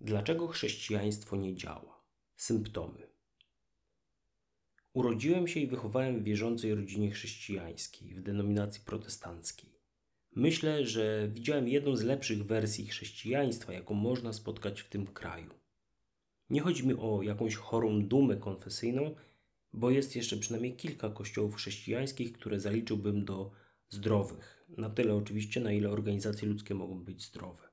Dlaczego chrześcijaństwo nie działa? Symptomy. Urodziłem się i wychowałem w wierzącej rodzinie chrześcijańskiej, w denominacji protestanckiej. Myślę, że widziałem jedną z lepszych wersji chrześcijaństwa, jaką można spotkać w tym kraju. Nie chodzi mi o jakąś chorą dumę konfesyjną, bo jest jeszcze przynajmniej kilka kościołów chrześcijańskich, które zaliczyłbym do zdrowych. Na tyle oczywiście, na ile organizacje ludzkie mogą być zdrowe.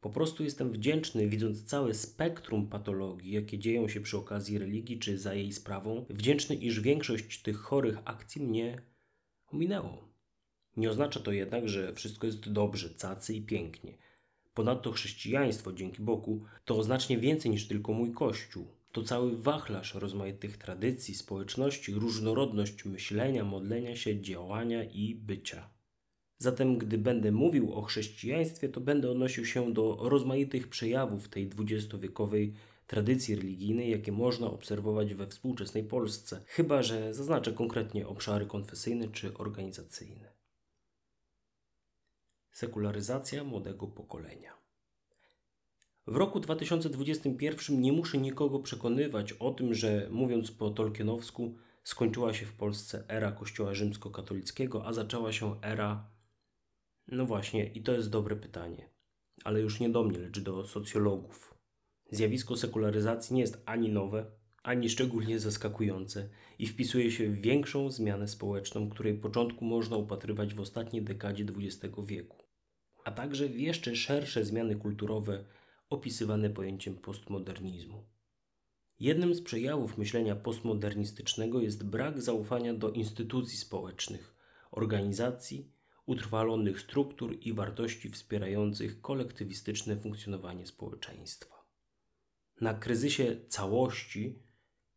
Po prostu jestem wdzięczny, widząc całe spektrum patologii, jakie dzieją się przy okazji religii czy za jej sprawą, wdzięczny, iż większość tych chorych akcji mnie ominęło. Nie oznacza to jednak, że wszystko jest dobrze, cacy i pięknie. Ponadto chrześcijaństwo, dzięki Bogu, to znacznie więcej niż tylko mój kościół. To cały wachlarz rozmaitych tradycji, społeczności, różnorodność myślenia, modlenia się, działania i bycia. Zatem, gdy będę mówił o chrześcijaństwie, to będę odnosił się do rozmaitych przejawów tej dwudziestowiekowej tradycji religijnej, jakie można obserwować we współczesnej Polsce, chyba że zaznaczę konkretnie obszary konfesyjne czy organizacyjne. Sekularyzacja młodego pokolenia. W roku 2021 nie muszę nikogo przekonywać o tym, że mówiąc po tolkienowsku, skończyła się w Polsce era Kościoła rzymskokatolickiego, a zaczęła się era no właśnie, i to jest dobre pytanie, ale już nie do mnie, lecz do socjologów. Zjawisko sekularyzacji nie jest ani nowe, ani szczególnie zaskakujące i wpisuje się w większą zmianę społeczną, której początku można upatrywać w ostatniej dekadzie XX wieku, a także w jeszcze szersze zmiany kulturowe opisywane pojęciem postmodernizmu. Jednym z przejawów myślenia postmodernistycznego jest brak zaufania do instytucji społecznych, organizacji utrwalonych struktur i wartości wspierających kolektywistyczne funkcjonowanie społeczeństwa. Na kryzysie całości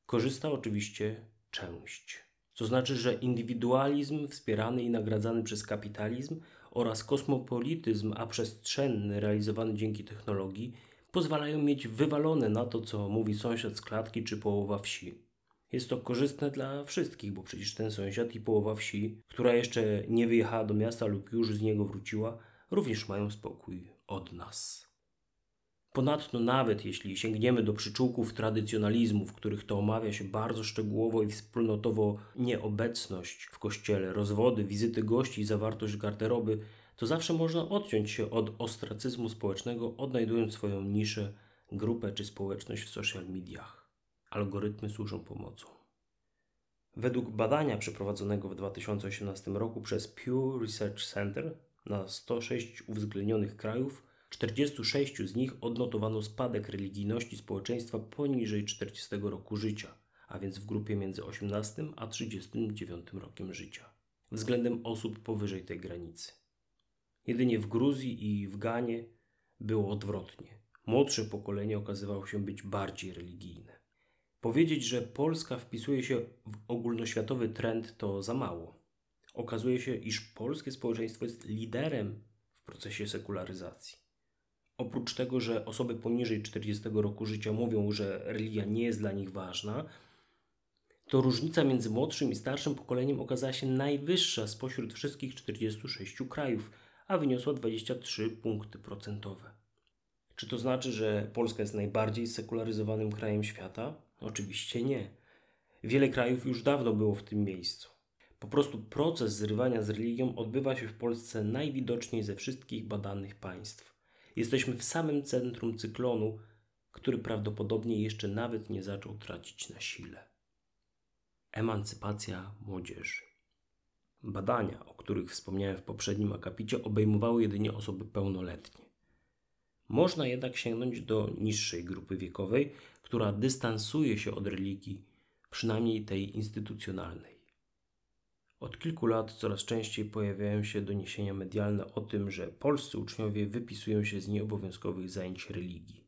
korzysta oczywiście część. To znaczy, że indywidualizm wspierany i nagradzany przez kapitalizm oraz kosmopolityzm przestrzenny realizowany dzięki technologii pozwalają mieć wywalone na to, co mówi sąsiad z klatki czy połowa wsi. Jest to korzystne dla wszystkich, bo przecież ten sąsiad i połowa wsi, która jeszcze nie wyjechała do miasta lub już z niego wróciła, również mają spokój od nas. Ponadto, nawet jeśli sięgniemy do przyczółków tradycjonalizmu, w których to omawia się bardzo szczegółowo i wspólnotowo nieobecność w kościele, rozwody, wizyty gości i zawartość garderoby, to zawsze można odciąć się od ostracyzmu społecznego, odnajdując swoją niszę, grupę czy społeczność w social mediach algorytmy służą pomocą. Według badania przeprowadzonego w 2018 roku przez Pew Research Center na 106 uwzględnionych krajów, 46 z nich odnotowano spadek religijności społeczeństwa poniżej 40 roku życia, a więc w grupie między 18 a 39 rokiem życia, względem osób powyżej tej granicy. Jedynie w Gruzji i w Ganie było odwrotnie. Młodsze pokolenie okazywało się być bardziej religijne. Powiedzieć, że Polska wpisuje się w ogólnoświatowy trend to za mało. Okazuje się, iż polskie społeczeństwo jest liderem w procesie sekularyzacji. Oprócz tego, że osoby poniżej 40 roku życia mówią, że religia nie jest dla nich ważna, to różnica między młodszym i starszym pokoleniem okazała się najwyższa spośród wszystkich 46 krajów, a wyniosła 23 punkty procentowe. Czy to znaczy, że Polska jest najbardziej sekularyzowanym krajem świata? Oczywiście nie. Wiele krajów już dawno było w tym miejscu. Po prostu proces zrywania z religią odbywa się w Polsce najwidoczniej ze wszystkich badanych państw. Jesteśmy w samym centrum cyklonu, który prawdopodobnie jeszcze nawet nie zaczął tracić na sile. Emancypacja młodzieży. Badania, o których wspomniałem w poprzednim akapicie, obejmowały jedynie osoby pełnoletnie. Można jednak sięgnąć do niższej grupy wiekowej, która dystansuje się od religii, przynajmniej tej instytucjonalnej. Od kilku lat coraz częściej pojawiają się doniesienia medialne o tym, że polscy uczniowie wypisują się z nieobowiązkowych zajęć religii.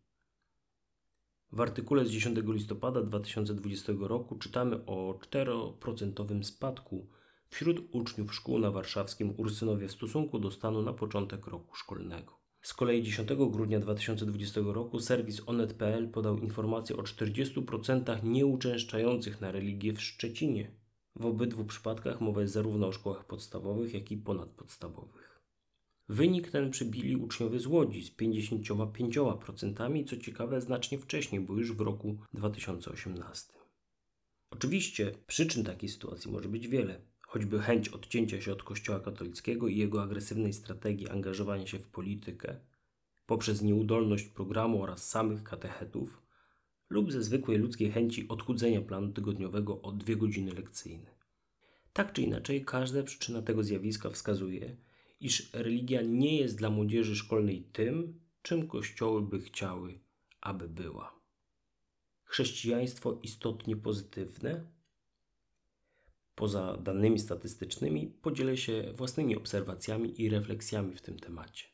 W artykule z 10 listopada 2020 roku czytamy o 4% spadku wśród uczniów szkół na warszawskim Ursynowie w stosunku do stanu na początek roku szkolnego. Z kolei 10 grudnia 2020 roku serwis onet.pl podał informację o 40% nieuczęszczających na religię w Szczecinie. W obydwu przypadkach mowa jest zarówno o szkołach podstawowych, jak i ponadpodstawowych. Wynik ten przybili uczniowie z Łodzi z 55%, co ciekawe znacznie wcześniej, bo już w roku 2018. Oczywiście przyczyn takiej sytuacji może być wiele, choćby chęć odcięcia się od Kościoła katolickiego i jego agresywnej strategii angażowania się w politykę poprzez nieudolność programu oraz samych katechetów lub ze zwykłej ludzkiej chęci odchudzenia planu tygodniowego o dwie godziny lekcyjne. Tak czy inaczej, każda przyczyna tego zjawiska wskazuje, iż religia nie jest dla młodzieży szkolnej tym, czym kościoły by chciały, aby była. Chrześcijaństwo istotnie pozytywne? Poza danymi statystycznymi, podzielę się własnymi obserwacjami i refleksjami w tym temacie.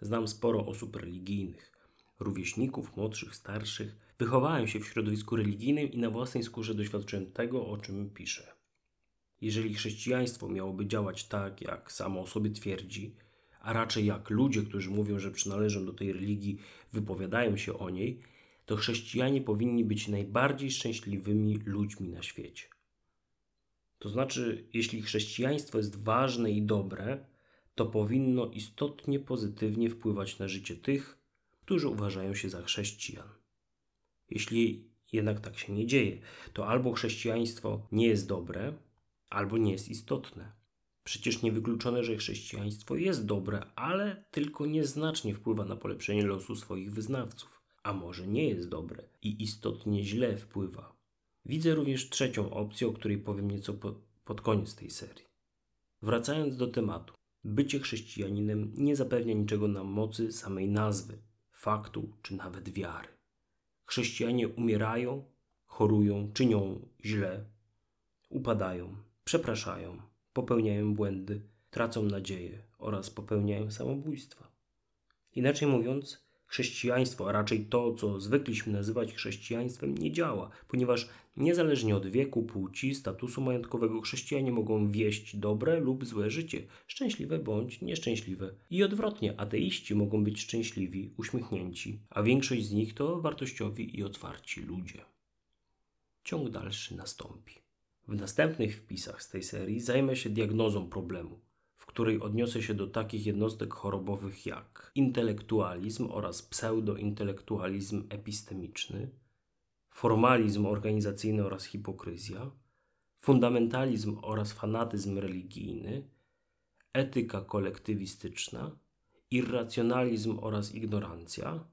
Znam sporo osób religijnych, rówieśników, młodszych, starszych. Wychowałem się w środowisku religijnym i na własnej skórze doświadczyłem tego, o czym piszę. Jeżeli chrześcijaństwo miałoby działać tak, jak samo o sobie twierdzi, a raczej jak ludzie, którzy mówią, że przynależą do tej religii, wypowiadają się o niej, to chrześcijanie powinni być najbardziej szczęśliwymi ludźmi na świecie. To znaczy, jeśli chrześcijaństwo jest ważne i dobre, to powinno istotnie pozytywnie wpływać na życie tych, którzy uważają się za chrześcijan. Jeśli jednak tak się nie dzieje, to albo chrześcijaństwo nie jest dobre, albo nie jest istotne. Przecież niewykluczone, że chrześcijaństwo jest dobre, ale tylko nieznacznie wpływa na polepszenie losu swoich wyznawców, a może nie jest dobre i istotnie źle wpływa. Widzę również trzecią opcję, o której powiem nieco po, pod koniec tej serii. Wracając do tematu, bycie chrześcijaninem nie zapewnia niczego na mocy samej nazwy, faktu czy nawet wiary. Chrześcijanie umierają, chorują, czynią źle, upadają, przepraszają, popełniają błędy, tracą nadzieję oraz popełniają samobójstwa. Inaczej mówiąc, chrześcijaństwo, a raczej to, co zwykliśmy nazywać chrześcijaństwem, nie działa, ponieważ niezależnie od wieku, płci, statusu majątkowego, chrześcijanie mogą wieść dobre lub złe życie, szczęśliwe bądź nieszczęśliwe. I odwrotnie, ateiści mogą być szczęśliwi, uśmiechnięci, a większość z nich to wartościowi i otwarci ludzie. Ciąg dalszy nastąpi. W następnych wpisach z tej serii zajmę się diagnozą problemu, w której odniosę się do takich jednostek chorobowych jak intelektualizm oraz pseudointelektualizm epistemiczny, formalizm organizacyjny oraz hipokryzja, fundamentalizm oraz fanatyzm religijny, etyka kolektywistyczna, irracjonalizm oraz ignorancja,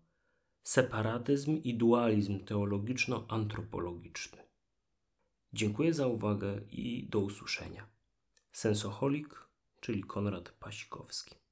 separatyzm i dualizm teologiczno-antropologiczny. Dziękuję za uwagę i do usłyszenia. Sensoholik, czyli Konrad Pasikowski.